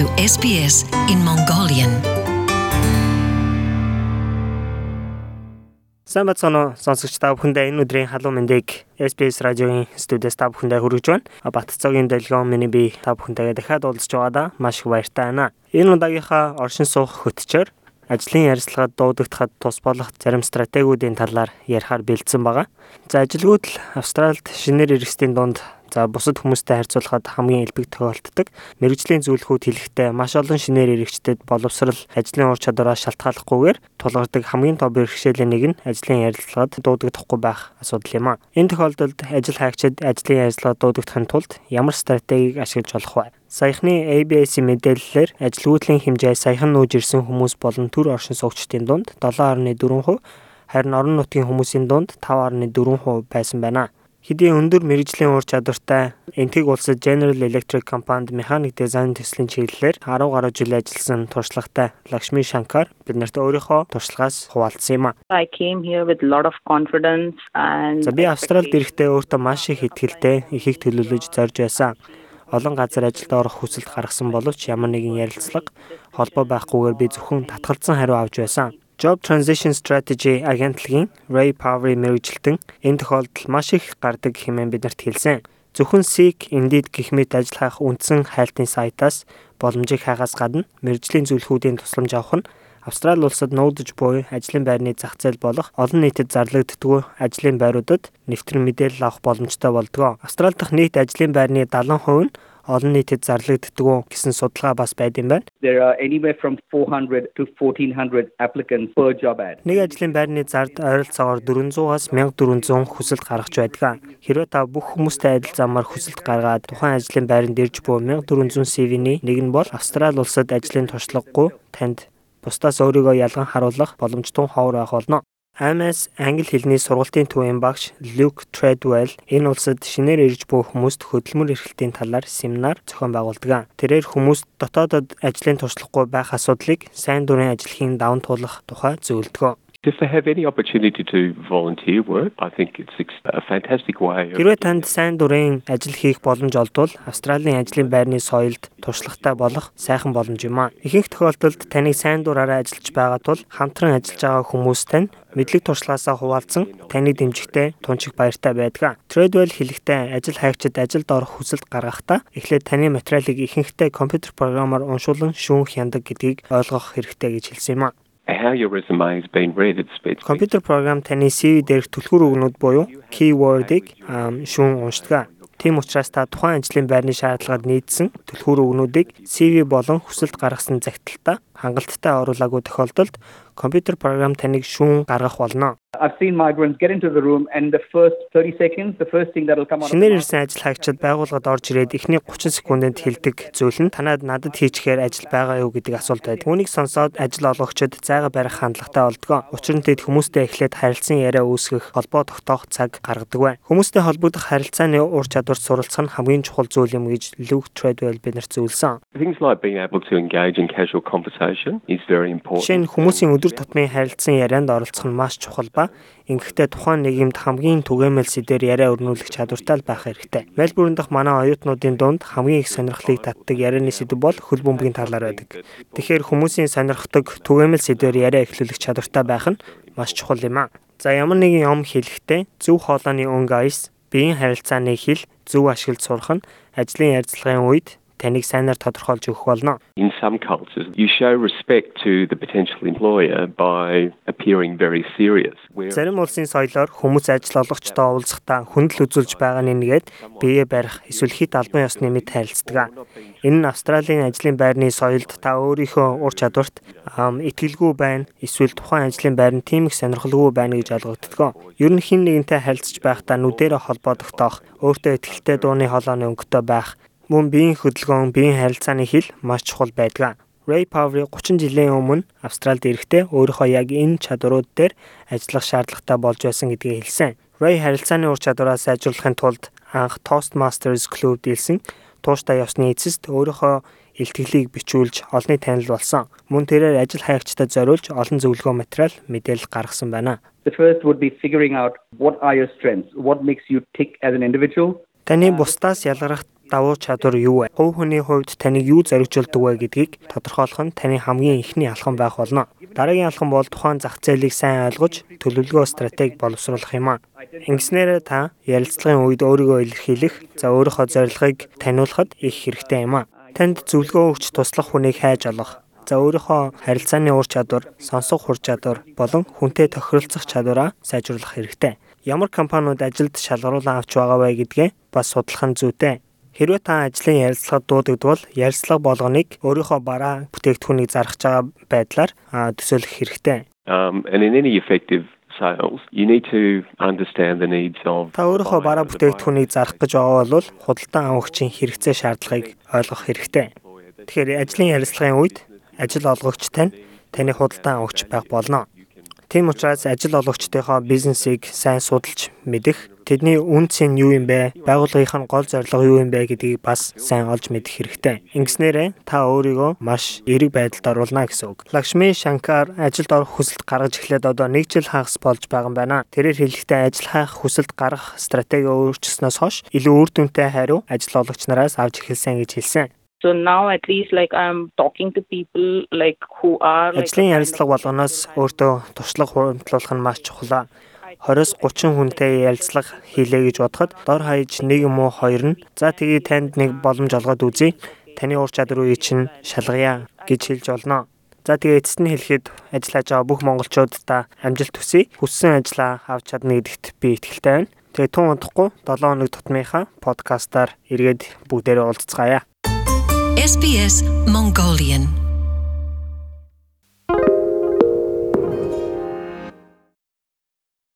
to SBS in Mongolian. Сайн бацгаано сонсогч та бүхэндээ энэ өдрийн халуун мэндийг SBS радиогийн студиэс та бүхэндээ хүргэж байна. Батцогийн дэлгөөн миний би та бүхэнтэйгээ дахиад уулзч байгаадаа маш их баяртай байна. Энэ удаагийнхаа оршин суух хөтчөөр ажлын ярилцлагад дуудагдахад тус болох зарим стратегиудын талаар ярихаар бэлдсэн байгаа. За ажилгүйд Австральд шинээр иргэсдийн дунд За бусад хүмүүстэй харьцуулахад хамгийн элбэг тохиолддог. Мэргэжлийн зөвлөхүүд хэлэхдээ маш олон шинээр иргэжтэд боловсрал ажлын ур чадвараа шалтгааллахгүйгээр тулгардаг хамгийн том бэрхшээлийн нэг нь ажлын ярилцлагад дуудагдахгүй байх асуудал юм а. Энэ тохиолдолд ажил хайгчид ажлын ярилцлагад дуудагдахын тулд ямар стратегийг ашиглаж болох вэ? Саяхны ABS-ийн мэдээллээр ажилгүйдлийн хэмжээ саяхан нүүж ирсэн хүмүүс болон төр оршин суугчдын дунд 7.4%, харин орон нутгийн хүмүүсийн дунд 5.4% байсан байна хэдийн өндөр мэрэгжлийн ур чадвартай Энтиг улсад General Electric компанид механик дизайн төслийн чиглэлээр 10 гаруй жил ажилласан туршлагатай Лакшми Шанкар биднэрт өөрийнхөө туршлагаас хуваалцсан юм а. I came here with lot of confidence and За би Австралид ирэхдээ өөртөө маш их ихтгэлтэй ихийг төлөвлөж зорж байсан. Олон газар ажилд орох хүсэлт гаргасан боловч ямар нэгэн ярилцлага холбоо байхгүйгээр би зөвхөн татгалзсан хариу авч байсан. Job Transition Strategy агентлагийн Ray Power мэрэгжилтэн энэ тохиолдолд маш их гардаг хэмээн биднэрт хэлсэн. Зөвхөн Seek, Indeed гэх мэт ажил хайх үндсэн хайлтын сайтаас боломжийг хаагаас гадна мэрэгжлийн зөвлөхүүдийн тусламж авах нь Австрали улсад нүүдэж буй ажлын байрны зах зээл болох олон нийтэд зарлагддгүй ажлын байруудад нэвтрэн мэдээлэл авах боломжтой болдгоо. Австрали дахь нийт ажлын байрны 70% нь олон нийтэд зарлагддаг гэсэн судалгаа бас байд юм байна. There are anywhere from 400 to 1400 applicants per job ad. Нэг ажлын байрны зард ойролцоогоор 400-аас 1400 хүсэлт гаргаж байдаг. Хэрвээ та бүх хүмүүстэй адил замаар хүсэлт гаргаад тухайн ажлын байранд ирж буй 1400 CV-ний нэг нь бол Австрали улсад ажлын туршлагагүй танд бусдаас өөрийгөө ялган харуулах боломжтой ховор байх болно. Аймаас англи хэлний сургалтын төвийн багш Luke Treadwell энэ улсад шинээр ирж буй хүмүүст хөдөлмөр эрхлэлтийн талаар семинар зохион байгуулдаг. Тэрээр хүмүүст дотоодод ажлын туршлагагүй байх асуудлыг сайн дурын ажлын даван туулах тухай зөвлөдөг. If they have any opportunity to volunteer work, I think it's a fantastic way. Хэрвээ танд сайн дурын ажил хийх боломж олдвол Австралийн ажлын байрны соёлд туршлагатай болох сайхан боломж юм а. Ихэнх тохиолдолд таныг сайн дураараа ажиллаж байгаа тул хамтран ажиллаж байгаа хүмүүс тань мэдлэг туршлагаасаа хуваалцсан таны дэмжигтэй тунчиг баяртай байдаг. Tradewell хэлэхдээ ажил хайгчид ажилд орох хүсэлт гаргахдаа эхлээд таны материалыг ихэнхдээ компьютер програмаар уншуулан шүүх яндаг гэдгийг ойлгох хэрэгтэй гэж хэлсэн юм а Компьютер програм таны CV дээрх түлхүүр үгнүүд буюу keyword-ыг шүүн уншдаг. Тийм учраас та тухайн ажлын байрны шаардлагад нийцсэн түлхүүр үгнүүдийг CV болон хүсэлт гаргасан загталтаа хангалттай оруулаагүй тохиолдолд компьютер програм таныг шүүн гаргах болно. I've seen migrants get into the room and the first 30 seconds the first thing that will come out Шинээр ирсэн ажил хайгчид байгууллагад орж ирээд эхний 30 секундэд хэлдэг зүйл нь танад надад хийчихээр ажил байгаа юу гэдэг асуулт байдаг. Үүнийг сонсоод ажил олгогчид зайгаа барих хандлагатай болдгоо. Учир нь тэд хүмүүстэй эхлээд харилцан яриа үүсгэх, холбоо тогтоох цаг гаргадаг бай. Хүмүүстэй холбогдох харилцааны ур чадварт суралцах нь хамгийн чухал зүйл юм гэж Luke Treadwell биднэрт зөвлөсөн. Things like being able to engage in casual conversation. Шинэ хүмүүсийн өдөр тутмын харилцан ярианд оролцох нь маш чухал ба Ингэхдээ тухайн нийгэмд хамгийн түгээмэл сэдвээр яриа өрнүүлэх чадвартай байх хэрэгтэй. Мельбурн дахь манай оюутнуудын дунд хамгийн их сонирхлыг татдаг ярианы сэдв бол хөл бөмбөгийн талаар байдаг. Тэгэхээр хүмүүсийн сонирхдаг түгээмэл сэдвээр яриа эхлүүлэх чадвартай байх нь маш чухал юм а. За ямар нэгэн юм хэлэхдээ зөв хоолойны өнгө айс, биеийн харилцааны хэл зөв ашиглаж сурах нь ажлын ярилцлагын үед таныг сайнаар тодорхойлж өгөх болно. In some cultures you show respect to the potential employer by appearing very serious. Зарим улсын соёлоор хүмүүс ажил олгогчтой уулзахдаа хүндэл үзүүлж байгаа нэгээд биеэ барих эсвэл хит албан ёсны мэд харилцдаг. Энэ нь Австралийн ажлын байрны соёлд та өөрийнхөө ур чадварт итгэлгүй байна эсвэл тухайн ажлын байр нь тийм их сонирхолгүй байна гэж ойлгогддог. Ер нь хин нэгэнтэй харилцаж байхдаа нүдэрэ холбоо тогтоох, өөртөө ихтэй дууны хоолойны өнгөтэй байх, мөн биеийн хөдөлгөөн, биеийн харилцааны хил маш чухал байдаг. Ray Power 30 жилийн өмнө Австралид ирэхдээ өөрийнхөө яг энэ чадварууд дээр ажиллах шаардлагатай болж байсан гэдгийг хэлсэн. Ray харилцааны ур чадвараа сайжруулахын тулд анх Toastmasters Club дийлсэн тууштай явсны эцэст өөрийнхөө илтгэлийг бичүүлж олны танил болсон. Мөн тэрээр ажил хайгчдад зориулж олон зөвлөгөө материал мэдээлэл гаргасан байна. The first would be figuring out what are your strengths, what makes you tick as an individual. Таны бусдаас ялгарах давуу чадвар юу вэ? Хувь хүний хувьд таныг юу зоригжуулдаг вэ гэдгийг тодорхойлох нь таны хамгийн ихний алхам байх болно. Дараагийн алхам бол тухайн зах зээлийг сайн ойлгож төлөвлөгөө стратеги боловсруулах юм аа. Ингэснээр та ярилцлагын үед өөрийгөө илэрхийлэх, за өөрийнхөө зорилгыг таниулахад их хэрэгтэй юм аа. Танд зөвлөгөө өгч туслах хүнийг хайж олох, За өөрийнхөө харилцааны ур чадвар, сонсох хур чадвар болон хүнтэй тохиролцох чадвараа сайжруулах хэрэгтэй. Ямар компаниуд ажилд шалгаруулан авч байгаа вэ гэдгээ бас судлах нь зүйтэй. Хэрвээ та ажлын ярилцлагад дуудагдвал ярилцлага болгоныг өөрийнхөө бараа бүтээгдэхүүнийг зарах байгаа байдлаар төсөөлөх хэрэгтэй. Um, and in any effective sales, you need to understand the needs of Та өөрийнхөө бараа бүтээгдэхүүнийг зарах гэж байгаа бол худалдан авагчийн хэрэгцээ шаардлагыг ойлгох хэрэгтэй. Тэгэхээр ажлын ярилцлагын үед ажил олгогч тань таны худалдан авагч байх болно. Тийм учраас ажил олгогчдынхоо бизнесийг сайн судалж мэдэх, тэдний үнц нь юу юм бэ, байгууллагынх нь гол зорилго юу юм бэ гэдгийг бас сайн олж мэдэх хэрэгтэй. Ингэснээрээ та өөрийгөө маш эерэг байдалд оруулна гэсэн үг. Лакшми Шанкар ажилд орох хүсэлт гаргаж эхлээд одоо нэг жил хагас болж байгаа юм байна. Тэрээр хэлэхдээ ажил хайх хүсэлт гаргах стратеги өөрчилснөөс хойш илүү үр дүнтэй хариу ажил олгогч нараас авч эхэлсэн гэж хэлсэн. So now at least like I'm talking to people like who are Ажлын ярилцлага болгоноос өөртөө туршлага хуримтлуулах нь маш чухал. 20-с 30 хүнтэй ярилцлага хийлээ гэж бодоход дор хаяж нэг юм уу хоёр нь за тэгээ танд нэг боломж олгоод үзье. Таны ур чадвар үе чинь шалгая гэж хэлж болно. За тэгээ эцэст нь хэлэхэд ажиллаж байгаа бүх монголчуудаа амжилт хүсье. Хүссэн ажлаа авч чадна гэдэгт би итгэлтэй байна. Тэгээ тун удахгүй 7 хоног тутмынхаа подкастаар эргээд бүгдээрээ уулзцгаая. SBS Mongolian